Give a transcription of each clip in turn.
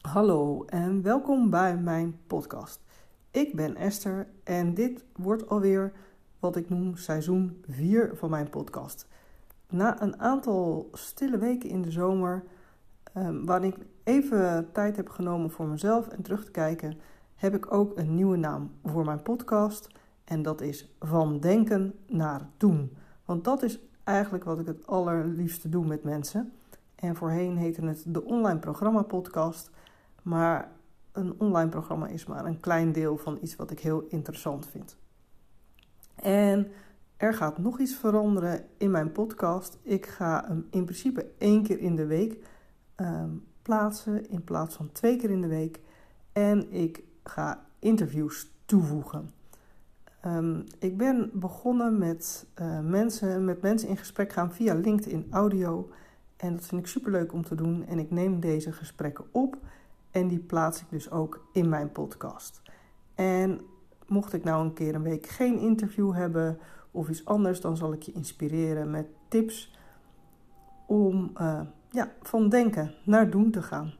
Hallo en welkom bij mijn podcast. Ik ben Esther en dit wordt alweer wat ik noem seizoen 4 van mijn podcast. Na een aantal stille weken in de zomer, um, waarin ik even tijd heb genomen voor mezelf en terug te kijken, heb ik ook een nieuwe naam voor mijn podcast. En dat is Van Denken naar Doen. Want dat is eigenlijk wat ik het allerliefste doe met mensen. En voorheen heette het de Online Programma Podcast. Maar een online programma is maar een klein deel van iets wat ik heel interessant vind. En er gaat nog iets veranderen in mijn podcast. Ik ga hem in principe één keer in de week ehm, plaatsen in plaats van twee keer in de week. En ik ga interviews toevoegen. Um, ik ben begonnen met, uh, mensen, met mensen in gesprek gaan via LinkedIn Audio. En dat vind ik super leuk om te doen. En ik neem deze gesprekken op en die plaats ik dus ook in mijn podcast. En mocht ik nou een keer een week geen interview hebben of iets anders, dan zal ik je inspireren met tips om uh, ja, van denken naar doen te gaan.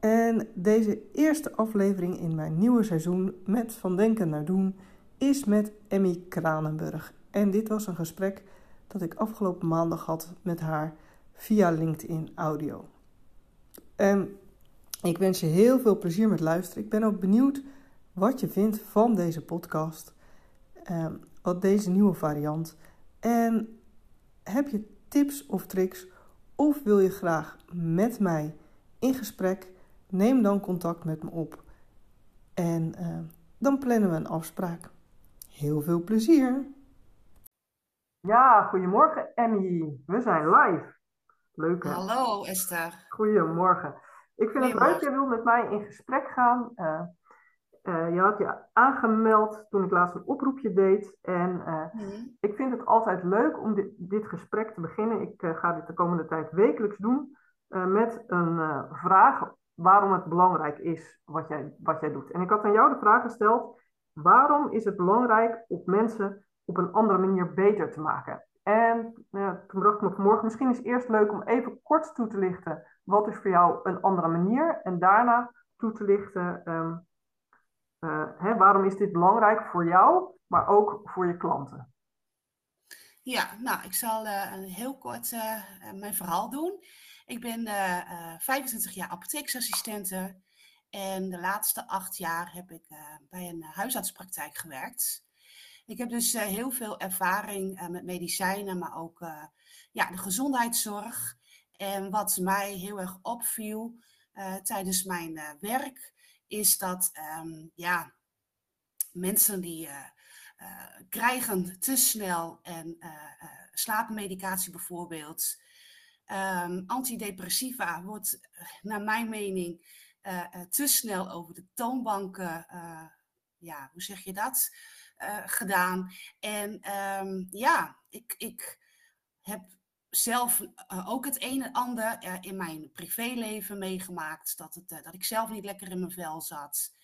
En deze eerste aflevering in mijn nieuwe seizoen met Van Denken naar Doen is met Emmy Kranenburg. En dit was een gesprek dat ik afgelopen maandag had met haar via LinkedIn Audio. En ik wens je heel veel plezier met luisteren. Ik ben ook benieuwd wat je vindt van deze podcast, eh, wat deze nieuwe variant. En heb je tips of tricks of wil je graag met mij in gesprek? Neem dan contact met me op en uh, dan plannen we een afspraak. Heel veel plezier! Ja, goedemorgen Emmy. We zijn live. Leuk hè? Hallo Esther. Goedemorgen. Ik vind het leuk, je wil met mij in gesprek gaan. Uh, uh, je had je aangemeld toen ik laatst een oproepje deed. En mm. ik vind het altijd leuk om dit, dit gesprek te beginnen. Ik ga dit de komende tijd wekelijks doen. met een vraag waarom het belangrijk is wat jij, wat jij doet. En ik had aan jou de vraag gesteld: waarom is het belangrijk om mensen op een andere manier beter te maken? En toen dacht ik me vanmorgen, misschien is het eerst leuk om even kort toe te lichten wat is voor jou een andere manier. En daarna toe te lichten um, uh, hè, waarom is dit belangrijk voor jou, maar ook voor je klanten. Ja, nou, ik zal uh, heel kort mijn verhaal doen. Ik ben 25 jaar apotheeksassistente en de laatste acht jaar heb ik bij een huisartspraktijk gewerkt. Ik heb dus uh, heel veel ervaring uh, met medicijnen, maar ook uh, ja, de gezondheidszorg. En wat mij heel erg opviel tijdens mijn werk, is dat um, ja, mensen die krijgen te snel en slaapmedicatie bijvoorbeeld. Um, antidepressiva wordt naar mijn mening te snel over de toonbanken, ja, hoe zeg je dat? Uh, gedaan. En um, ja, ik, ik heb zelf uh, ook het een en ander uh, in mijn privéleven meegemaakt. Dat, het, dat ik zelf niet lekker in mijn vel zat.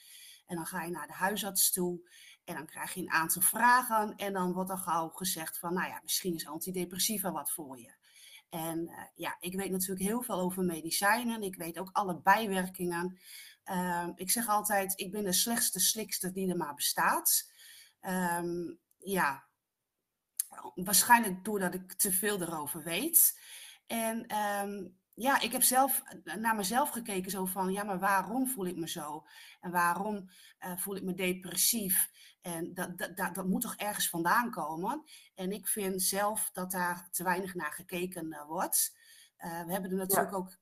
En dan ga je naar de huisarts toe. En dan krijg je een aantal vragen. En dan wordt er gauw gezegd van, nou ja, misschien is antidepressiva wat voor je. En ja, ik weet natuurlijk heel veel over medicijnen. Ik weet ook alle bijwerkingen. Uh, ik zeg altijd, ik ben de slechtste slikster die er maar bestaat. Um, ja, waarschijnlijk doordat ik te veel erover weet. En um, ja, ik heb zelf naar mezelf gekeken, zo van, ja, maar waarom voel ik me zo? En waarom uh, voel ik me depressief? En dat, dat, dat, dat, moet toch ergens vandaan komen? En ik vind zelf dat daar te weinig naar gekeken uh, wordt. Uh, we hebben er natuurlijk ja. ook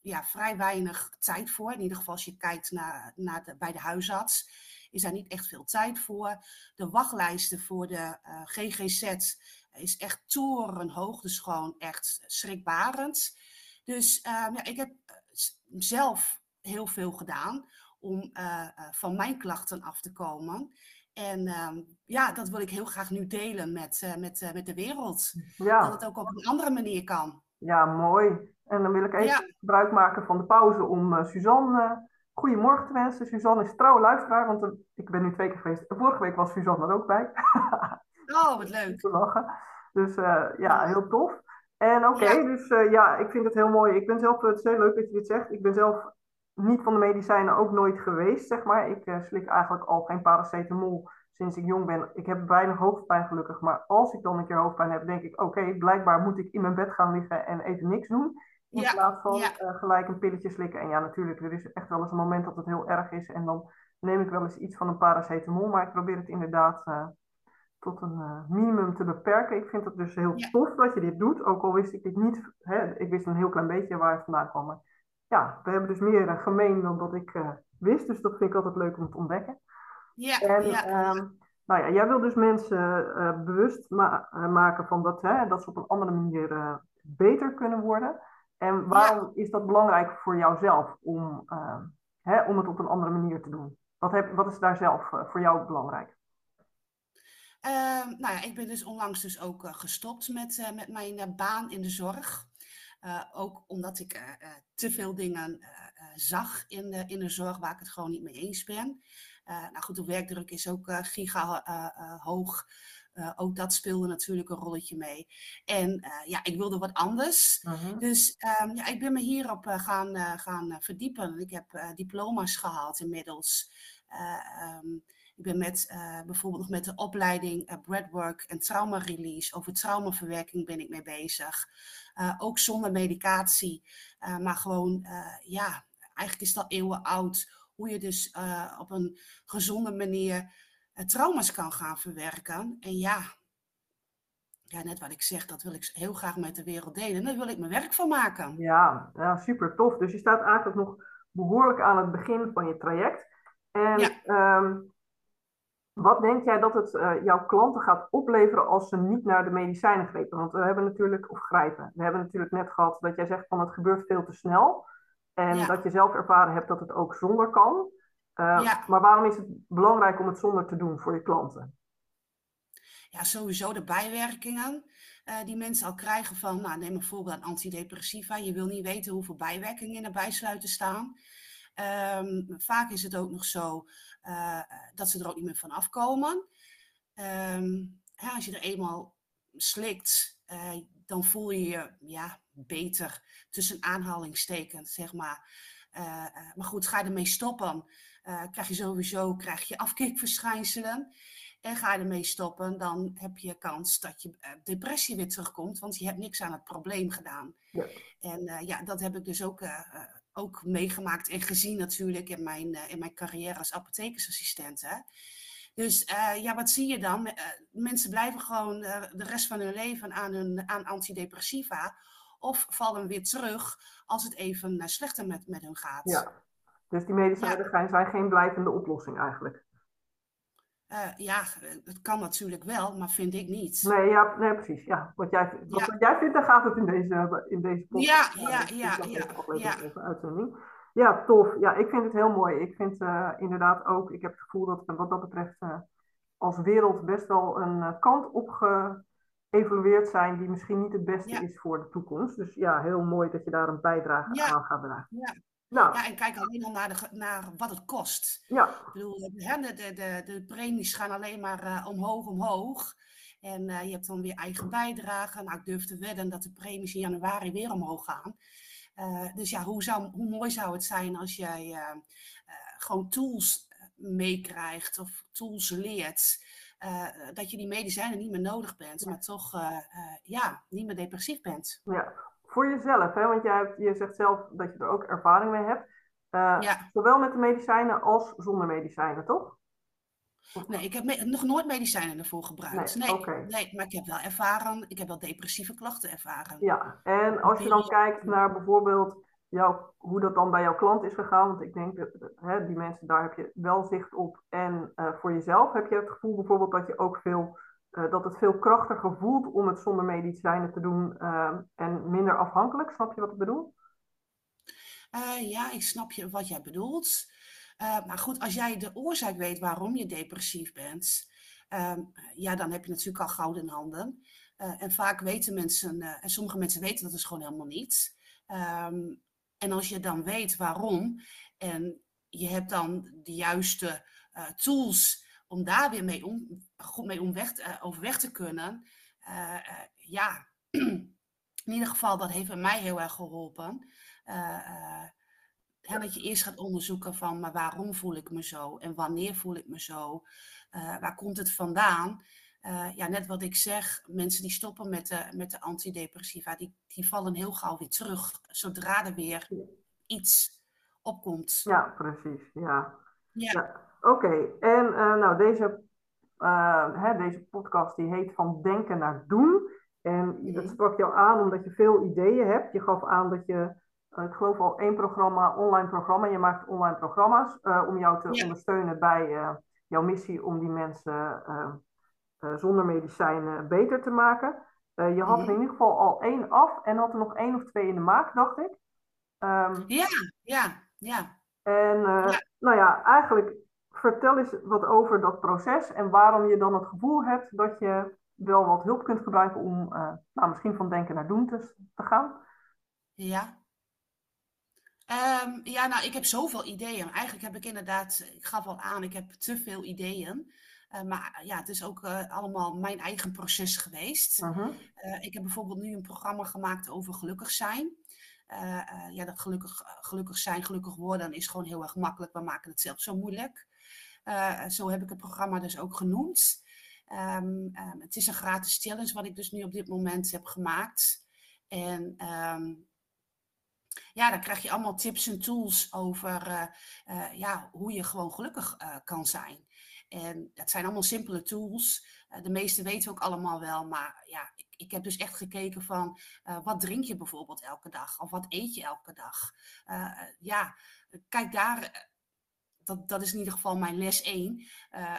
ja, vrij weinig tijd voor. In ieder geval als je kijkt naar, naar de, bij de huisarts is daar niet echt veel tijd voor. De wachtlijsten voor de uh, eh, GGZ is echt torenhoog, dus gewoon echt schrikbarend. Dus uh, ja, ik heb eh, zelf heel veel gedaan om uh, van mijn klachten af te komen. En uh, ja, dat wil ik heel graag nu delen met, met, met de wereld. Ja. Dat het ook op een andere manier kan. Ja, mooi. En dan wil ik even ja. gebruik maken van de pauze om Suzanne goedemorgen te wensen. Suzanne is trouwe luisteraar, want uh, ik ben nu twee keer geweest. Vorige week was Suzanne er ook bij. oh, wat leuk. Te lachen. Dus uh, ja, heel tof. En oké, dus ja, ik vind het heel mooi. Ik ben zelf, het is heel leuk dat je dit zegt. Ik ben zelf niet van de medicijnen ook nooit geweest, zeg maar. Ik slik eigenlijk al geen paracetamol sinds ik jong ben. Ik heb weinig hoofdpijn gelukkig, maar als ik dan een keer hoofdpijn heb, denk ik, oké, blijkbaar moet ik in mijn bed gaan liggen en even niks doen. In plaats van eh, gelijk een pilletje slikken. En ja, natuurlijk, er is echt wel eens een moment dat het heel erg is. En dan neem ik wel eens iets van een paracetamol. Maar ik probeer het inderdaad uh, tot een uh, minimum te beperken. Ik vind het dus heel tof dat je dit doet. Ook al wist ik dit niet. Hè, ik wist een heel klein beetje waar het vandaan kwam. Maar ja, we hebben dus meer gemeen dan dat ik wist. Dus dat vind ik altijd leuk om te ontdekken. Ja, en, ja. Ehm, nou ja, jij wil dus mensen bewust ma maken van dat, hè, dat ze op een andere manier beter kunnen worden. En waarom is dat belangrijk voor jouzelf om, uh, hè, om het op een andere manier te doen? Wat, heb, wat is daar zelf uh, voor jou belangrijk? Uh, nou ja, ik ben dus onlangs dus ook eh, gestopt met, met mijn baan in de zorg. ook omdat ik te veel dingen zag in de, in de zorg waar ik het gewoon niet mee eens ben. nou goed, de werkdruk is ook giga hoog. Uh, ook dat speelde natuurlijk een rolletje mee. En uh, ja, ik wilde wat anders. Uh-huh. Dus um, ja, ik ben me hierop uh, gaan, gaan verdiepen. Ik heb diploma's gehaald inmiddels. Um, ik ben met, bijvoorbeeld nog met de opleiding Breadwork en Trauma Release. Over traumaverwerking ben ik mee bezig. ook zonder medicatie. maar gewoon, ja, eigenlijk is dat eeuwen oud. Hoe je dus op een gezonde manier trauma's kan gaan verwerken. En ja, ja, net wat ik zeg, dat wil ik heel graag met de wereld delen. En daar wil ik mijn werk van maken. Ja, ja super tof. Dus je staat eigenlijk nog behoorlijk aan het begin van je traject. En ja. Ehm, wat denk jij dat het uh, jouw klanten gaat opleveren als ze niet naar de medicijnen grepen? Want we hebben natuurlijk, of grijpen, we hebben natuurlijk net gehad dat jij zegt van het gebeurt veel te snel. En dat je zelf ervaren hebt dat het ook zonder kan. Uh, Maar waarom is het belangrijk om het zonder te doen voor je klanten? Ja, sowieso de bijwerkingen uh, die mensen al krijgen van, nou, neem bijvoorbeeld een antidepressiva. Je wil niet weten hoeveel bijwerkingen erbij sluiten staan. Um, vaak is het ook nog zo uh, dat ze er ook niet meer van afkomen. Um, ja, als je er eenmaal slikt, dan voel je je ja, beter tussen aanhalingstekens, zeg maar. maar goed, ga je ermee stoppen, uh, krijg je sowieso krijg je afkikverschijnselen. En ga je ermee stoppen, dan heb je kans dat je uh, depressie weer terugkomt, want je hebt niks aan het probleem gedaan. Ja. En uh, ja, dat heb ik dus ook, ook meegemaakt en gezien natuurlijk in mijn, in mijn carrière als apothekersassistent. Hè. Dus ja, wat zie je dan? mensen blijven gewoon de rest van hun leven aan, hun, aan antidepressiva of vallen weer terug als het even slechter met, met hun gaat. Ja. Dus die medicijnen ja. zijn geen blijvende oplossing eigenlijk. Uh, ja, het kan natuurlijk wel, maar vind ik niet. Nee, ja, nee precies. Ja. Wat, jij, wat, ja. jij vindt, dan gaat het in deze, in deze podcast. Ja, ja, ja. ja, ja, ja. uitzending. Ja, tof. Ja, ik vind het heel mooi. Ik vind uh, inderdaad ook, ik heb het gevoel dat we wat dat betreft uh, als wereld best wel een kant op geëvolueerd zijn die misschien niet het beste is voor de toekomst. Dus ja, heel mooi dat je daar een bijdrage aan gaat dragen. Ja. Nou. Ja, en kijk alleen al naar, de, naar wat het kost. Ja. Ik bedoel, de, de, de, de premies gaan alleen maar uh, omhoog, omhoog. En uh, je hebt dan weer eigen bijdrage. Nou, ik durf te wedden dat de premies in januari weer omhoog gaan. Uh, dus ja, hoe, zou, hoe mooi zou het zijn als jij gewoon tools meekrijgt of tools leert. dat je die medicijnen niet meer nodig bent, maar toch ja, niet meer depressief bent. Ja, voor jezelf, hè? want jij hebt, je zegt zelf dat je er ook ervaring mee hebt. Uh, ja. Zowel met de medicijnen als zonder medicijnen, toch? Nee, ik heb nog nooit medicijnen ervoor gebruikt. Nee, nee, nee, maar ik heb wel ervaren, ik heb wel depressieve klachten ervaren. Ja, en als je dan kijkt naar bijvoorbeeld jouw, hoe dat dan bij jouw klant is gegaan, want ik denk dat hè, die mensen, daar heb je wel zicht op. En uh, voor jezelf heb je het gevoel bijvoorbeeld dat je ook veel uh, dat het veel krachtiger voelt om het zonder medicijnen te doen uh, en minder afhankelijk. Snap je wat ik bedoel? Uh, ja, ik snap je wat jij bedoelt. maar goed, als jij de oorzaak weet waarom je depressief bent, ehm, ja, dan heb je natuurlijk al goud in handen. en vaak weten mensen, en sommige mensen weten dat dus gewoon helemaal niet. Um, en als je dan weet waarom en je hebt dan de juiste tools om daar weer mee om, goed mee om weg, uh, overweg te kunnen, uh, uh, ja, in ieder geval, dat heeft mij heel erg geholpen. Dat je eerst gaat onderzoeken van, maar waarom voel ik me zo? En wanneer voel ik me zo? waar komt het vandaan? ja, net wat ik zeg, mensen die stoppen met de, met de antidepressiva, die, die vallen heel gauw weer terug, zodra er weer iets opkomt. Ja, precies. Ja. ja. Oké, en nou, deze, hè, deze podcast die heet Van Denken naar Doen. En dat sprak jou aan omdat je veel ideeën hebt. Je gaf aan dat je, uh, ik geloof al één programma, online programma. Je maakt online programma's om jou te ondersteunen bij jouw missie om die mensen zonder medicijnen beter te maken. je had er in ieder geval al één af en had er nog één of twee in de maak, dacht ik. Um, ja, ja, ja. En ja. nou ja, eigenlijk vertel eens wat over dat proces en waarom je dan het gevoel hebt dat je wel wat hulp kunt gebruiken om uh, nou, misschien van denken naar doen te, te gaan? Ja. Um, ja, nou, ik heb zoveel ideeën. Eigenlijk heb ik inderdaad, ik gaf al aan, ik heb te veel ideeën. Uh, maar ja, het is ook uh, allemaal mijn eigen proces geweest. Mhm. ik heb bijvoorbeeld nu een programma gemaakt over gelukkig zijn. Ja, dat gelukkig, gelukkig zijn, gelukkig worden is gewoon heel erg makkelijk. We maken het zelf zo moeilijk. zo heb ik het programma dus ook genoemd. Um, um, het is een gratis challenge wat ik dus nu op dit moment heb gemaakt. En um, ja, dan krijg je allemaal tips en tools over ja, hoe je gewoon gelukkig kan zijn. En het zijn allemaal simpele tools. de meeste weten we ook allemaal wel. Maar ja, ik, heb dus echt gekeken van wat drink je bijvoorbeeld elke dag? Of wat eet je elke dag? ja, kijk daar dat, dat is in ieder geval mijn les 1, uh,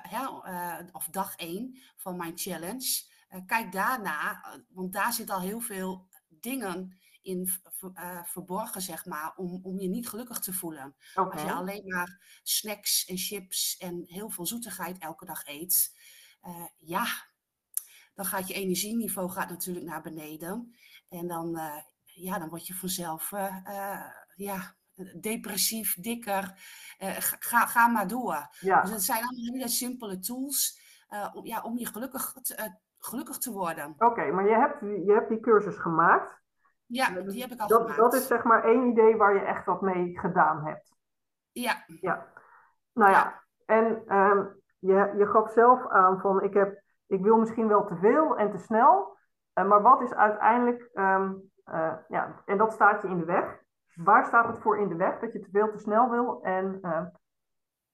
hè, uh, of dag 1 van mijn challenge. Kijk daarna, want daar zit al heel veel dingen in verborgen, zeg maar, om, om je niet gelukkig te voelen. Okay. Als je alleen maar snacks en chips en heel veel zoetigheid elke dag eet, ja, dan gaat je energieniveau gaat natuurlijk naar beneden. En dan, ja, dan word je vanzelf, ja, depressief, dikker. Ga, ga maar door. Ja. Dus het zijn allemaal hele simpele tools om, ja, om je gelukkig te, gelukkig te worden. Oké, okay, maar je hebt, je hebt die cursus gemaakt. Ja, die heb ik al dat, gemaakt. Dat is zeg maar één idee waar je echt wat mee gedaan hebt. Ja. ja. Nou ja, ja. en um, je, je gaf zelf aan van ik, heb, ik wil misschien wel te veel en te snel. maar wat is uiteindelijk, um, ja, en dat staat je in de weg. Waar staat het voor in de weg dat je te veel te snel wil? En uh,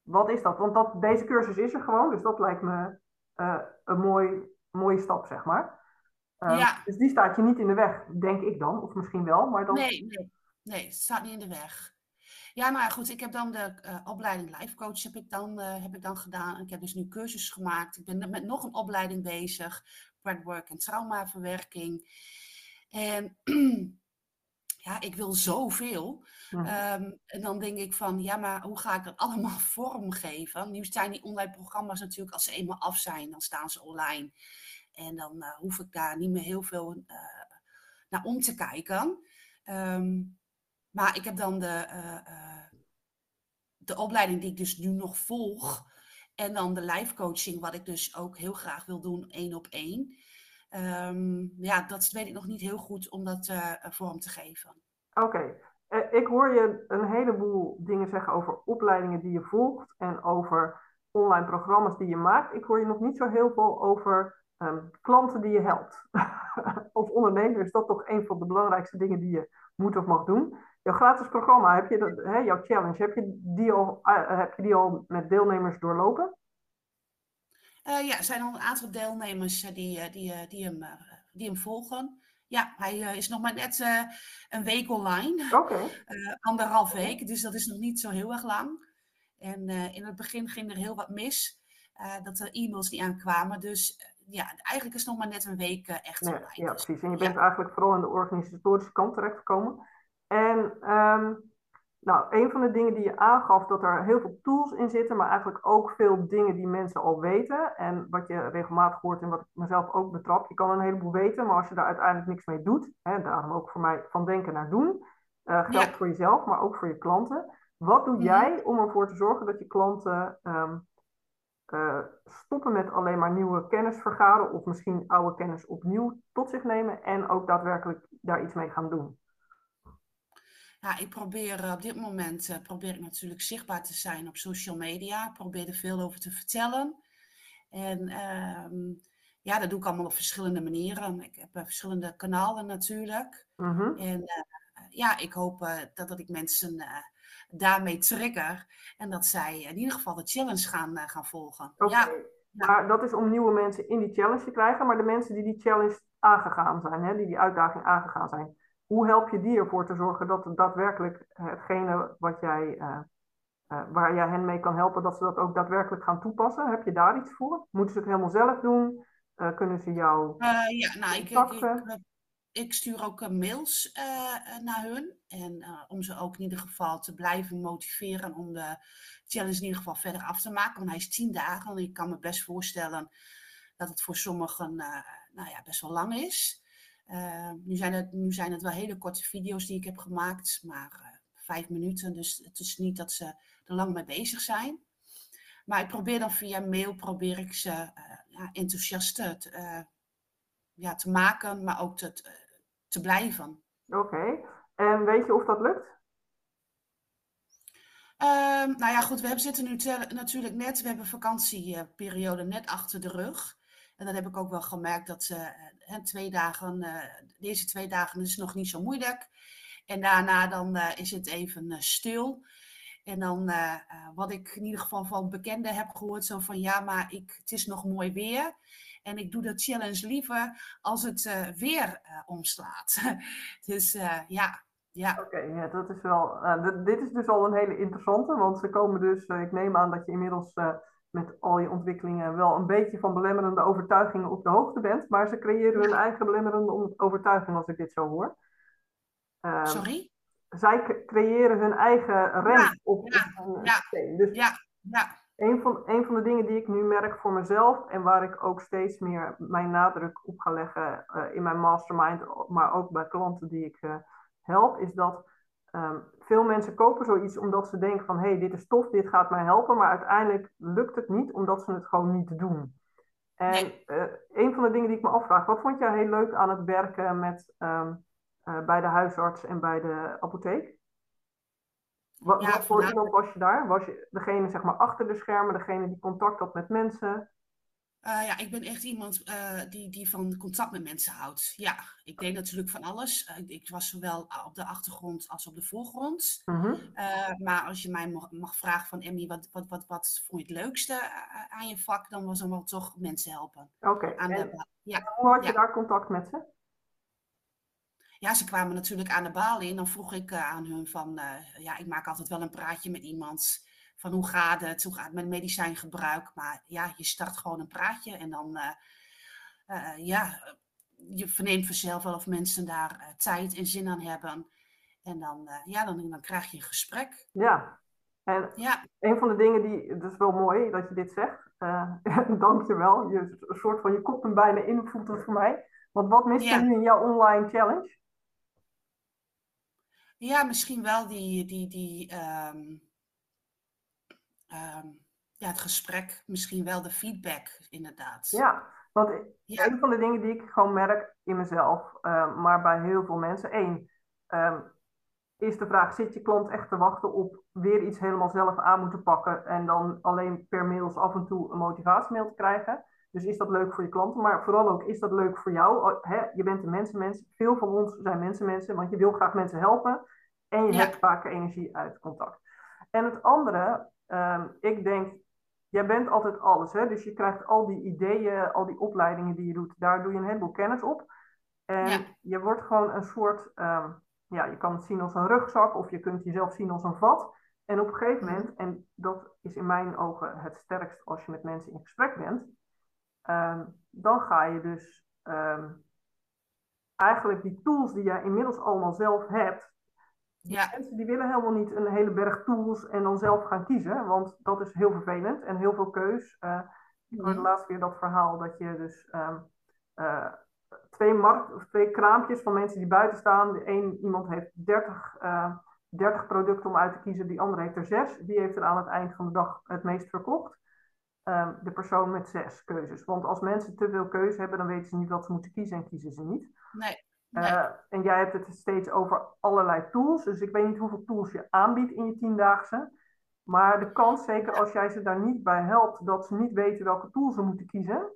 wat is dat? Want dat, deze cursus is er gewoon, dus dat lijkt me uh, een mooi, mooie stap, zeg maar. Ja. Dus die staat je niet in de weg, denk ik dan. Of misschien wel, maar dan... Nee, nee, nee het staat niet in de weg. Ja, maar goed, ik heb dan de uh, opleiding life coach heb ik dan, uh, heb ik dan gedaan. Ik heb dus nu cursus gemaakt. Ik ben met nog een opleiding bezig. Breadwork en traumaverwerking. En ja, ik wil zoveel. Ja. Um, en dan denk ik van, ja, maar hoe ga ik dat allemaal vormgeven? Nu zijn die online programma's natuurlijk, als ze eenmaal af zijn, dan staan ze online. En dan uh, hoef ik daar niet meer heel veel naar om te kijken. Um, maar ik heb dan de, uh, de opleiding die ik dus nu nog volg. En dan de live coaching, wat ik dus ook heel graag wil doen, één op één. Um, ja, dat weet ik nog niet heel goed om dat uh, vorm te geven. Oké. Ik hoor je een heleboel dingen zeggen over opleidingen die je volgt en over online programma's die je maakt. Ik hoor je nog niet zo heel veel over um, klanten die je helpt. Als ondernemer is dat toch een van de belangrijkste dingen die je moet of mag doen. Jouw gratis programma, heb je dat, hè, jouw challenge, heb je, die al, uh, heb je die al met deelnemers doorlopen? Uh, ja, er zijn al een aantal deelnemers uh, die, die, die, hem, die hem volgen. Ja, hij is nog maar net een week online. Oké. Okay. anderhalf week, dus dat is nog niet zo heel erg lang. En in het begin ging er heel wat mis. dat er e-mails niet aankwamen. Dus ja, eigenlijk is het nog maar net een week echt nee, online. Ja, precies. En je bent ja. eigenlijk vooral aan de organisatorische kant terechtgekomen. En um, nou, een van de dingen die je aangaf, dat er heel veel tools in zitten, maar eigenlijk ook veel dingen die mensen al weten. En wat je regelmatig hoort en wat ik mezelf ook betrap, je kan een heleboel weten, maar als je daar uiteindelijk niks mee doet, hè, daarom ook voor mij van denken naar doen, uh, geldt ja. voor jezelf, maar ook voor je klanten. Wat doe jij om ervoor te zorgen dat je klanten um, uh, stoppen met alleen maar nieuwe kennis vergaren of misschien oude kennis opnieuw tot zich nemen en ook daadwerkelijk daar iets mee gaan doen? Ja, ik probeer op dit moment probeer ik natuurlijk zichtbaar te zijn op social media. Ik probeer er veel over te vertellen. En ehm, ja, dat doe ik allemaal op verschillende manieren. Ik heb verschillende kanalen natuurlijk. Mhm. En ja, ik hoop dat, dat ik mensen daarmee trigger. En dat zij in ieder geval de challenge gaan, gaan volgen. Ja. Maar dat is om nieuwe mensen in die challenge te krijgen. Maar de mensen die die challenge aangegaan zijn, hè, die die uitdaging aangegaan zijn, hoe help je die ervoor te zorgen dat daadwerkelijk hetgene wat jij, uh, uh, waar jij hen mee kan helpen, dat ze dat ook daadwerkelijk gaan toepassen? Heb je daar iets voor? Moeten ze het helemaal zelf doen? Uh, kunnen ze jou. ja, nou, ik, ik, ik, stuur ook mails naar hun. En om ze ook in ieder geval te blijven motiveren om de challenge in ieder geval verder af te maken. Want hij is tien dagen. En ik kan me best voorstellen dat het voor sommigen nou ja, best wel lang is. Uh, nu, zijn het, nu zijn het wel hele korte video's die ik heb gemaakt, maar uh, vijf minuten. Dus het is niet dat ze er lang mee bezig zijn. Maar ik probeer dan via mail probeer ik ze uh, ja, enthousiast te, ja, te maken, maar ook te, te blijven. Oké, en weet je of dat lukt? Um, nou ja, goed, we hebben, zitten nu natuurlijk net, we hebben vakantieperiode net achter de rug. En dat heb ik ook wel gemerkt dat ze twee dagen, uh, deze twee dagen is nog niet zo moeilijk. En daarna dan uh, is het even uh, stil. En dan wat ik in ieder geval van bekenden heb gehoord, zo van ja, maar ik, het is nog mooi weer. En ik doe de challenge liever als het weer omslaat. dus ja, ja. Oké, ja, dat is wel. dit is dus al een hele interessante, want ze komen dus. ik neem aan dat je inmiddels met al je ontwikkelingen wel een beetje van belemmerende overtuigingen op de hoogte bent, maar ze creëren hun eigen belemmerende overtuiging als ik dit zo hoor. Um, Sorry? Zij creëren hun eigen rem op ja, een ja, systeem. Dus ja, ja. Een van, een van de dingen die ik nu merk voor mezelf en waar ik ook steeds meer mijn nadruk op ga leggen uh, in mijn mastermind, maar ook bij klanten die ik uh, help, is dat Um, veel mensen kopen zoiets omdat ze denken van hé, hey, dit is tof, dit gaat mij helpen, maar uiteindelijk lukt het niet omdat ze het gewoon niet doen. En uh, een van de dingen die ik me afvraag, wat vond jij heel leuk aan het werken met, um, uh, bij de huisarts en bij de apotheek? Wat, ja, wat voor iemand was je daar? Was je degene zeg maar achter de schermen, degene die contact had met mensen? Uh, ja, ik ben echt iemand uh, die, die van contact met mensen houdt. Ja, ik deed natuurlijk van alles. Uh, ik was zowel op de achtergrond als op de voorgrond. -hmm. maar als je mij mag, mag, vragen van Emmy, wat, wat, wat, wat vond je het leukste aan je vak? Dan was dan wel toch mensen helpen. Oké, okay. ja. hoe had je ja. daar contact met ze? Ja, ze kwamen natuurlijk aan de balie en dan vroeg ik aan hun van, ja, ik maak altijd wel een praatje met iemand van hoe gaat het, hoe gaat het met medicijngebruik. Maar ja, je start gewoon een praatje en dan, uh, uh, ja, je verneemt vanzelf wel of mensen daar uh, tijd en zin aan hebben. En dan, ja, dan, dan krijg je een gesprek. Ja, en ja. een van de dingen die, het is wel mooi dat je dit zegt, dank je wel. Je, een soort van, je kopt hem bijna in, voelt het voor mij. Want wat mist je nu in jouw online challenge? Ja, misschien wel die, die, die um, um, ja, het gesprek, misschien wel de feedback, inderdaad. Ja, want ja. een van de dingen die ik gewoon merk in mezelf, uh, maar bij heel veel mensen, één, um, is de vraag: zit je klant echt te wachten op weer iets helemaal zelf aan moeten pakken en dan alleen per mails af en toe een motivatiemail te krijgen? Dus is dat leuk voor je klanten, maar vooral ook is dat leuk voor jou? Hè? Je bent een mensenmens. Veel van ons zijn mensenmensen, want je wil graag mensen helpen en je ja. hebt vaak energie uit contact. En het andere, Um, ik denk, jij bent altijd alles. Hè? Dus je krijgt al die ideeën, al die opleidingen die je doet. Daar doe je een heleboel kennis op. En je wordt gewoon een soort, um, ja, je kan het zien als een rugzak of je kunt jezelf zien als een vat. En op een gegeven mhm. moment, en dat is in mijn ogen het sterkst als je met mensen in gesprek bent, um, dan ga je dus eigenlijk die tools die jij inmiddels allemaal zelf hebt, ja. Mensen die willen helemaal niet een hele berg tools en dan zelf gaan kiezen, want dat is heel vervelend en heel veel keus. Uh, ik hoorde mm. laatst weer dat verhaal dat je dus um, uh, twee, markt, of twee kraampjes van mensen die buiten staan. De een, iemand heeft 30, uh, 30 producten om uit te kiezen, die andere heeft er zes. Wie heeft er aan het eind van de dag het meest verkocht? Um, de persoon met zes keuzes. Want als mensen te veel keuze hebben, dan weten ze niet wat ze moeten kiezen en kiezen ze niet. Nee. En jij hebt het steeds over allerlei tools. Dus ik weet niet hoeveel tools je aanbiedt in je tiendaagse. Maar de kans, zeker als jij ze daar niet bij helpt, dat ze niet weten welke tools ze moeten kiezen.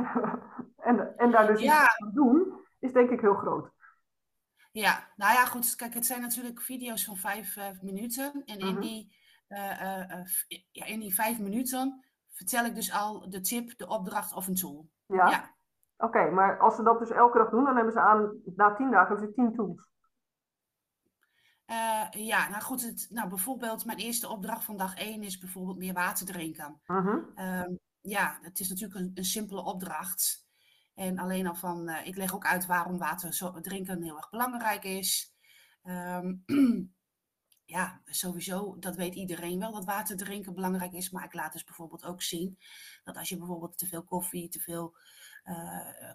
en, en daar dus ja. iets aan doen, is denk ik heel groot. Ja, nou ja, goed. Kijk, het zijn natuurlijk video's van vijf uh, minuten. En in, mhm. die, uh, ja, in die vijf minuten vertel ik dus al de tip, de opdracht of een tool. Ja. ja. Oké, maar als ze dat dus elke dag doen, dan hebben ze aan, na tien dagen hebben ze tien tools. ja, nou goed, het, nou bijvoorbeeld mijn eerste opdracht van dag één is bijvoorbeeld meer water drinken. Mhm. Ehm, ja, het is natuurlijk een, een simpele opdracht. En alleen al van, uh, ik leg ook uit waarom water zo, drinken heel erg belangrijk is. Um, ja, sowieso, dat weet iedereen wel dat water drinken belangrijk is. Maar ik laat dus bijvoorbeeld ook zien dat als je bijvoorbeeld te veel koffie, te veel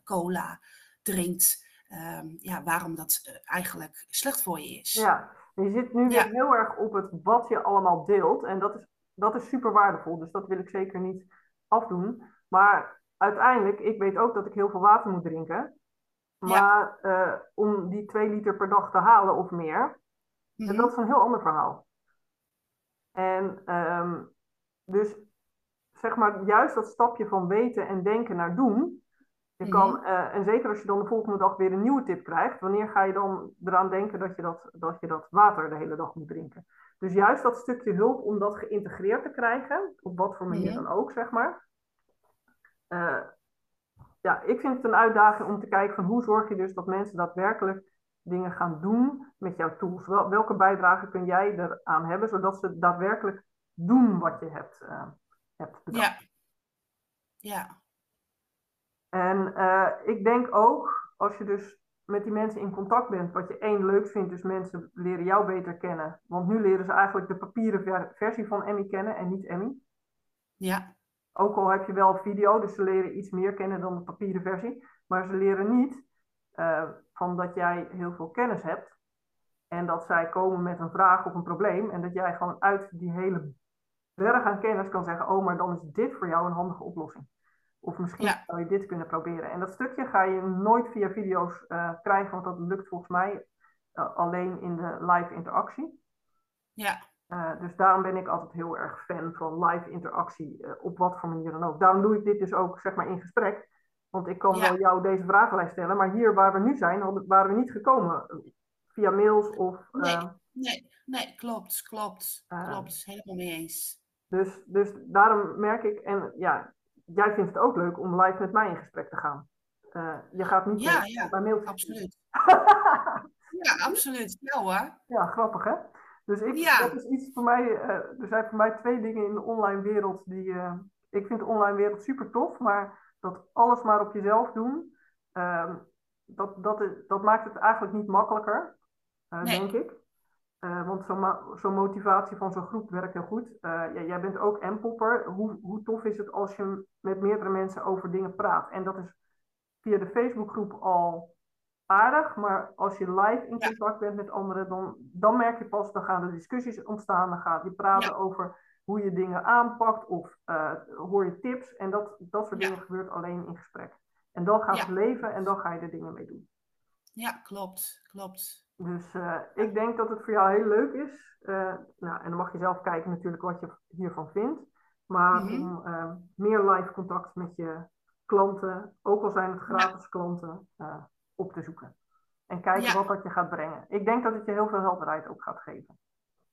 cola drinkt, um, ja, waarom dat uh, eigenlijk slecht voor je is. Ja, je zit nu weer heel erg op het wat je allemaal deelt. En dat is, dat is super waardevol. Dus dat wil ik zeker niet afdoen. Maar uiteindelijk, ik weet ook dat ik heel veel water moet drinken. Maar uh, om die 2 liter per dag te halen of meer, mm dat is een heel ander verhaal. En um, dus zeg maar, juist dat stapje van weten en denken naar doen. Je kan, mhm. uh, en zeker als je dan de volgende dag weer een nieuwe tip krijgt, wanneer ga je dan eraan denken dat je dat, dat, je dat water de hele dag moet drinken? Dus juist dat stukje hulp om dat geïntegreerd te krijgen, op wat voor manier mhm. dan ook, zeg maar. Uh, ja, ik vind het een uitdaging om te kijken van hoe zorg je dus dat mensen daadwerkelijk dingen gaan doen met jouw tools. Wel, welke bijdrage kun jij eraan hebben, zodat ze daadwerkelijk doen wat je hebt, uh, hebt bedacht. Ja. ja. En uh, ik denk ook, als je dus met die mensen in contact bent, wat je één leuk vindt, dus mensen leren jou beter kennen. Want nu leren ze eigenlijk de papieren versie van Emmy kennen en niet Emmy. Ja. Ook al heb je wel video, dus ze leren iets meer kennen dan de papieren versie. Maar ze leren niet uh, van dat jij heel veel kennis hebt. En dat zij komen met een vraag of een probleem. En dat jij gewoon uit die hele berg aan kennis kan zeggen: Oh, maar dan is dit voor jou een handige oplossing. Of misschien zou je dit kunnen proberen. En dat stukje ga je nooit via video's uh, krijgen, want dat lukt volgens mij uh, alleen in de live interactie. Ja. Uh, dus daarom ben ik altijd heel erg fan van live interactie, op wat voor manier dan ook. Daarom doe ik dit dus ook zeg maar in gesprek. Want ik kan ja. wel jou deze vragenlijst stellen, maar hier waar we nu zijn, waren we niet gekomen via mails of. Nee, nee, nee, klopt, klopt, klopt, helemaal mee eens. Dus, dus daarom merk ik, en ja, jij vindt het ook leuk om live met mij in gesprek te gaan. je gaat niet ja, ja, bij mails. Absoluut. ja, absoluut. Ja hoor. Ja, grappig hè? Dus ik, dat is iets voor mij. Uh, er zijn voor mij twee dingen in de online wereld die. Uh, ik vind de online wereld super tof, maar dat alles maar op jezelf doen, uh, dat, dat, dat maakt het eigenlijk niet makkelijker, nee. denk ik. Want zo'n zo motivatie van zo'n groep werkt heel goed. jij bent ook M-popper. Hoe, hoe tof is het als je met meerdere mensen over dingen praat? En dat is via de Facebookgroep al aardig, maar als je live in contact bent met anderen, dan, dan merk je pas, dan gaan er discussies ontstaan, dan gaat je praten over hoe je dingen aanpakt of uh, hoor je tips en dat, dat soort dingen gebeurt alleen in gesprek. En dan gaat het leven en dan ga je er dingen mee doen. Ja, klopt, klopt. Dus uh, ik denk dat het voor jou heel leuk is. Uh, nou, en dan mag je zelf kijken natuurlijk wat je hiervan vindt. Maar mm -hmm. om meer live contact met je klanten, ook al zijn het gratis ja. klanten, op te zoeken. En kijken wat dat je gaat brengen. Ik denk dat het je heel veel helderheid ook gaat geven.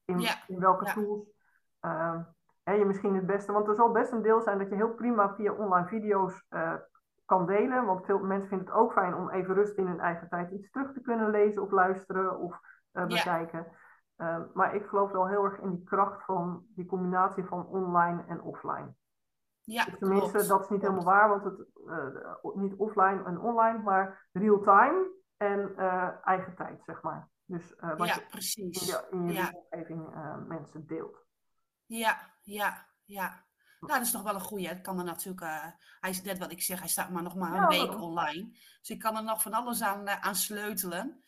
In, in welke tools uh, je misschien het beste. Want er zal best een deel zijn dat je heel prima via online video's kan delen. Want veel mensen vinden het ook fijn om even rust in hun eigen tijd iets terug te kunnen lezen of luisteren of uh, bekijken. Ehm, maar ik geloof wel heel erg in die kracht van die combinatie van online en offline. Ja, Tenminste, klopt. dat is niet helemaal waar, want het uh, niet offline en online, maar real time en uh, eigen tijd, zeg maar. Dus wat ja, je precies. in je, in je ja. omgeving mensen deelt. Ja, ja, ja. Nou, dat is nog wel een goeie. Het kan er natuurlijk, hij is net wat ik zeg, hij staat maar nog maar een ja, week online. Dus ik kan er nog van alles aan, aan sleutelen.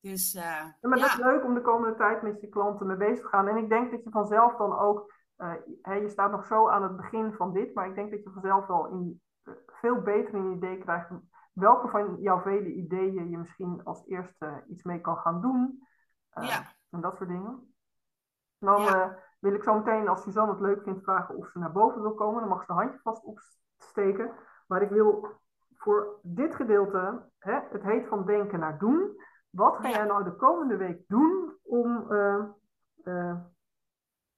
Dus, ja, maar dat is leuk om de komende tijd met je klanten mee bezig te gaan. En ik denk dat je vanzelf dan ook uh, je staat nog zo aan het begin van dit, maar ik denk dat je vanzelf wel in, veel beter een idee krijgt welke van jouw vele ideeën je misschien als eerste iets mee kan gaan doen. Uh, Ja. En dat soort dingen. Dan Ja. Wil ik zo meteen, als Suzanne het leuk vindt, vragen of ze naar boven wil komen. Dan mag ze de handje vast opsteken. Maar ik wil voor dit gedeelte, hè, het heet van denken naar doen. Wat ga jij nou de komende week doen om, eh, eh,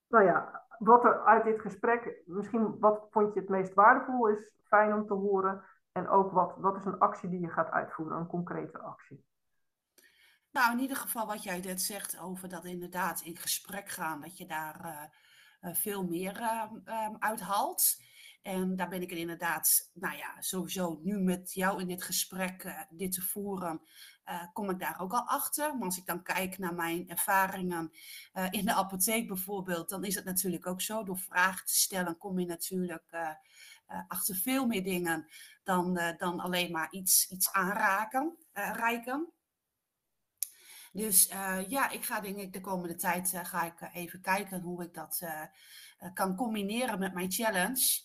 nou ja, wat er uit dit gesprek, misschien wat vond je het meest waardevol is, fijn om te horen. En ook wat, wat is een actie die je gaat uitvoeren, een concrete actie. Nou, in ieder geval wat jij net zegt over dat inderdaad in gesprek gaan, dat je daar eh, eh, veel meer eh, ehm, uit haalt. En daar ben ik er inderdaad, nou ja, sowieso nu met jou in dit gesprek, eh, dit te voeren, kom ik daar ook al achter. Maar als ik dan kijk naar mijn ervaringen in de apotheek bijvoorbeeld, dan is het natuurlijk ook zo. Door vragen te stellen kom je natuurlijk achter veel meer dingen dan, dan alleen maar iets, iets aanraken, reiken. Dus eh, ja, ik ga denk ik de komende tijd eh, ga ik eh, even kijken hoe ik dat kan combineren met mijn challenge.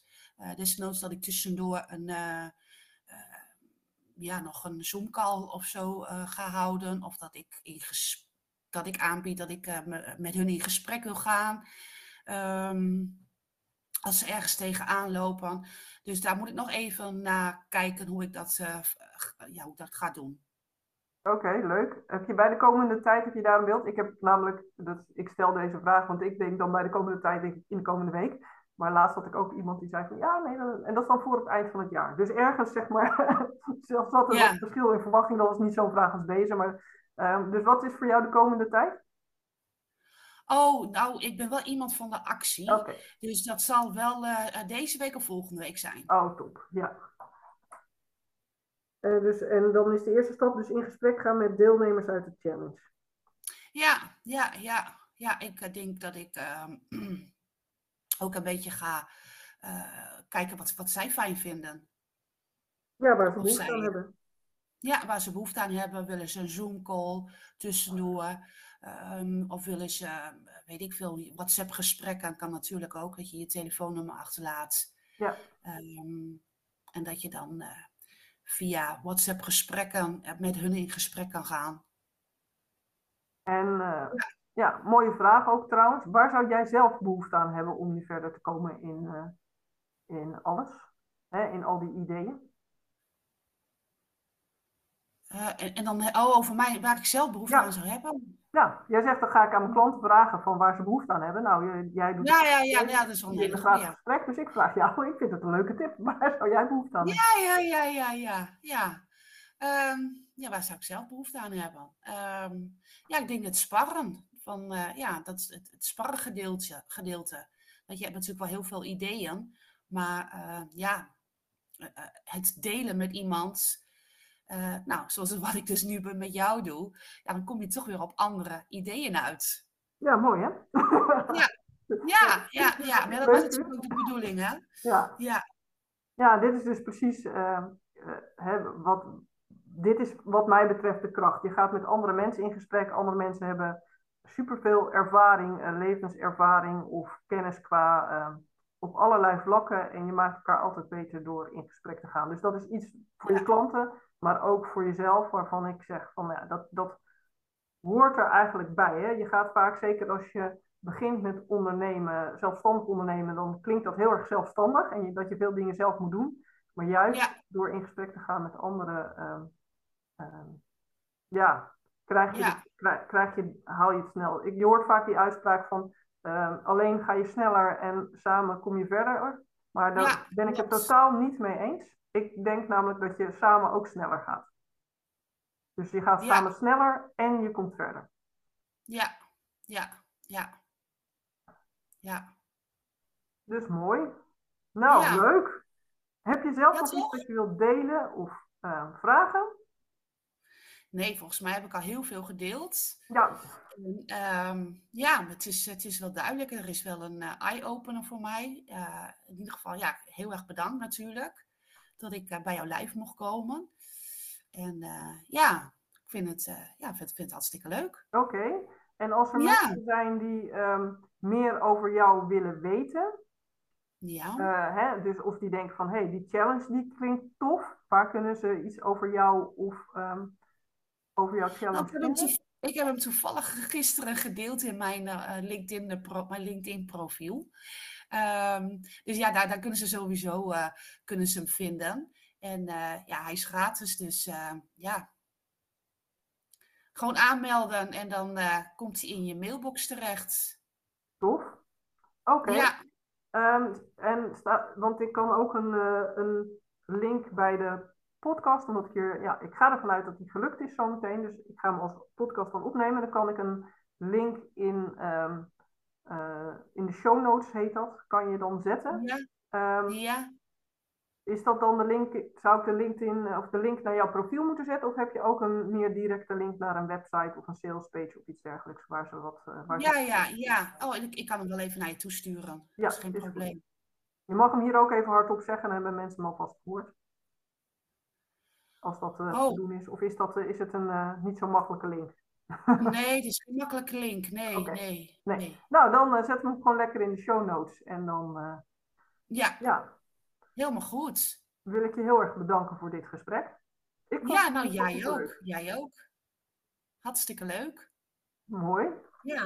Desnoods dat ik tussendoor een, ja, nog een Zoom-call of zo ga houden. Of dat ik, in dat ik aanbied dat ik me, met hun in gesprek wil gaan. Um, als ze ergens tegenaan lopen. Dus daar moet ik nog even naar kijken hoe ik dat, uh, ja, hoe ik dat ga doen. Oké, okay, leuk. Heb je bij de komende tijd, heb je daar een beeld? Ik heb namelijk, dat, ik stel deze vraag, want ik denk dan bij de komende tijd, denk ik in de komende week. Maar laatst had ik ook iemand die zei van ja, nee, dat, en dat is dan voor het eind van het jaar. Dus ergens zeg maar, zelfs dat er ja. wat verschil in verwachting, dat is niet zo'n vraag als deze. Maar, um, dus wat is voor jou de komende tijd? Oh, nou, ik ben wel iemand van de actie. Okay. Dus dat zal wel uh, deze week of volgende week zijn. Oh, top. Ja. Uh, dus, en dan is de eerste stap dus in gesprek gaan met deelnemers uit de challenge. Ja, ja, ja. Ja, ik denk dat ik uh, ook een beetje ga uh, kijken wat, wat zij fijn vinden. Ja, waar ze behoefte aan hebben. Ja, waar ze behoefte aan hebben. Willen ze een Zoom-call tussendoor? Um, of willen ze, weet ik veel, WhatsApp-gesprekken kan natuurlijk ook. Dat je je telefoonnummer achterlaat. Ja. Um, en dat je dan uh, via WhatsApp-gesprekken met hun in gesprek kan gaan. En uh, ja. ja. mooie vraag ook trouwens. Waar zou jij zelf behoefte aan hebben om nu verder te komen in, uh, in alles? Hè, in al die ideeën? Uh, en, en, dan oh, over mij, waar ik zelf behoefte ja. aan zou hebben. Ja, jij zegt dan ga ik aan mijn klanten vragen van waar ze behoefte aan hebben. Nou, jij doet ja, ja, ja, ja, dat is hele goede gesprek. Dus ik vraag jou, ik vind het een leuke tip. Waar zou jij behoefte aan hebben? Ja, ja, ja, ja, ja. ja. Um, ja, waar zou ik zelf behoefte aan hebben? Um, ja, ik denk het sparren. Van, uh, ja, dat is het, het sparren gedeelte, gedeelte. Want je hebt natuurlijk wel heel veel ideeën. Maar uh, ja, uh, het delen met iemand... Uh, nou, zoals wat ik dus nu met jou doe, ja, dan kom je toch weer op andere ideeën uit. Ja, mooi hè? ja. Ja, ja, ja, maar dat was natuurlijk ook de bedoeling hè? Ja. Ja, ja dit is dus precies uh, uh, hè, wat, dit is wat mij betreft de kracht. Je gaat met andere mensen in gesprek, andere mensen hebben superveel ervaring, uh, levenservaring of kennis qua uh, op allerlei vlakken en je maakt elkaar altijd beter door in gesprek te gaan. Dus dat is iets voor je klanten, maar ook voor jezelf, waarvan ik zeg van ja, dat, dat hoort er eigenlijk bij. Hè? Je gaat vaak, zeker als je begint met ondernemen, zelfstandig ondernemen, dan klinkt dat heel erg zelfstandig en je, dat je veel dingen zelf moet doen. Maar juist Ja. door in gesprek te gaan met anderen, ehm, ehm, ja, krijg je, Ja. krijg, krijg je, haal je het snel. Ik, je hoort vaak die uitspraak van ehm, alleen ga je sneller en samen kom je verder. Maar daar Ja, ben ik het totaal niet mee eens. Ik denk namelijk dat je samen ook sneller gaat. Dus je gaat Ja. samen sneller en je komt verder. Ja, ja, ja. Ja, Dus mooi. Nou, Ja. leuk. Heb je zelf Ja, nog iets dat je wilt delen of eh, vragen? nee, volgens mij heb ik al heel veel gedeeld. Ja, En, ehm, ja, het is, het is wel duidelijk. Er is wel een eh, eye-opener voor mij. Eh, in ieder geval, ja, heel erg bedankt natuurlijk dat ik eh, bij jou live mocht komen. En eh, ja, ik vind het, eh, ja, vind, vind het hartstikke leuk. oké. En als er Ja. mensen zijn die ehm, meer over jou willen weten, Ja. Eh, hè, dus of die denken van, hé, hey, die challenge die klinkt tof. Waar kunnen ze iets over jou of ehm, over jouw Nou, challenge ik, toev- ik heb hem toevallig gisteren gedeeld in mijn, eh, LinkedIn, pro- mijn LinkedIn profiel. Ehm, dus ja, daar, daar kunnen ze sowieso eh, kunnen ze hem vinden. En eh, ja, hij is gratis, dus eh, ja. Gewoon aanmelden en dan komt hij in je mailbox terecht. Tof. Oké. Ja, Ehm, en sta, want ik kan ook een, een link bij de podcast, omdat ik hier, ja, ik ga ervan uit dat die gelukt is zometeen. Dus ik ga hem als podcast dan opnemen. Dan kan ik een link in, ehm, eh, in de show notes, heet dat, kan je dan zetten. ja, Ehm, ja. is dat dan de link, zou ik de LinkedIn of de link naar jouw profiel moeten zetten? Of heb je ook een meer directe link naar een website of een sales page of iets dergelijks waar ze wat. eh, ze- Ja, ja, ja. Oh, en ik, ik kan hem wel even naar je toesturen. Ja, dat is geen is goed. probleem. Je mag hem hier ook even hardop zeggen, dan hebben mensen hem alvast gehoord. Als dat eh, Oh. te doen is. Of is, dat, eh, is het een eh, niet zo makkelijke link? Nee, het is geen makkelijke link. Nee, nee, Nee. nee. Nou, dan eh, zetten we hem gewoon lekker in de show notes. En dan eh, Ja, ja, helemaal goed. wil ik je heel erg bedanken voor dit gesprek. Ik Ja, nou jij ook. leuk. Jij ook. Hartstikke leuk. Mooi. Ja.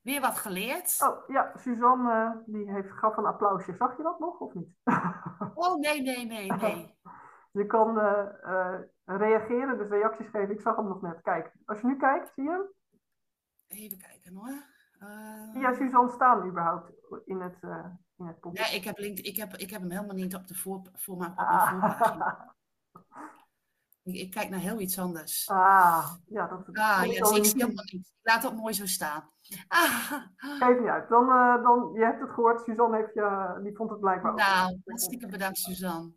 Weer wat geleerd. Oh ja, Suzanne eh, die heeft, gaf een applausje. Zag je dat nog of niet? Oh, nee, nee, nee, nee. je kan eh, eh, reageren, dus reacties geven. Ik zag hem nog net. Kijk, als je nu kijkt, zie je hem? Even kijken hoor. Eh, Zie jij Suzanne staan überhaupt in het, in het podcast? Nee, ik heb, link, ik, heb, ik heb hem helemaal niet op, de voor, voor mijn, op mijn voorpagina. Ik, ik kijk naar heel iets anders. Ah, ja, dat Ah, dat ja, kan dus ik zie helemaal niet. Ik laat het mooi zo staan. Ah, Geeft niet uit. Dan, dan, je hebt het gehoord, Suzanne heeft je, die vond het blijkbaar ook. nou, hartstikke bedankt Suzanne.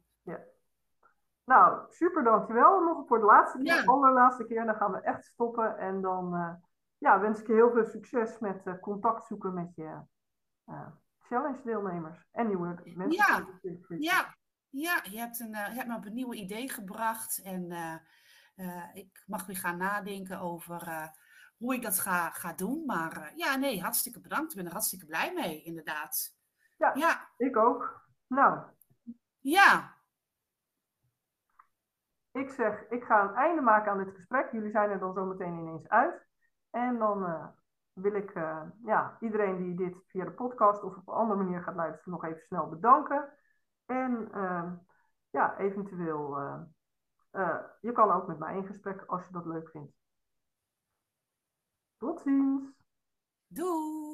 Nou, super, dankjewel. Nog voor de laatste keer, Ja. de allerlaatste keer. Dan gaan we echt stoppen. En dan eh, ja, wens ik je heel veel succes met eh, contact zoeken met je eh, challenge deelnemers. En nieuwe mensen. Ja, Ja, ja je, hebt een, je hebt me op een nieuw idee gebracht. En ik mag weer gaan nadenken over hoe ik dat ga, ga doen. Maar ja, nee, hartstikke bedankt. Ik ben er hartstikke blij mee, inderdaad. Ja. Ja, Ik ook. Nou, ja, ik zeg, ik ga een einde maken aan dit gesprek. Jullie zijn er dan zo meteen ineens uit. En dan eh, wil ik eh, ja, iedereen die dit via de podcast of op een andere manier gaat luisteren nog even snel bedanken. En eh, ja, eventueel, eh, je kan ook met mij in gesprek als je dat leuk vindt. Tot ziens! doei.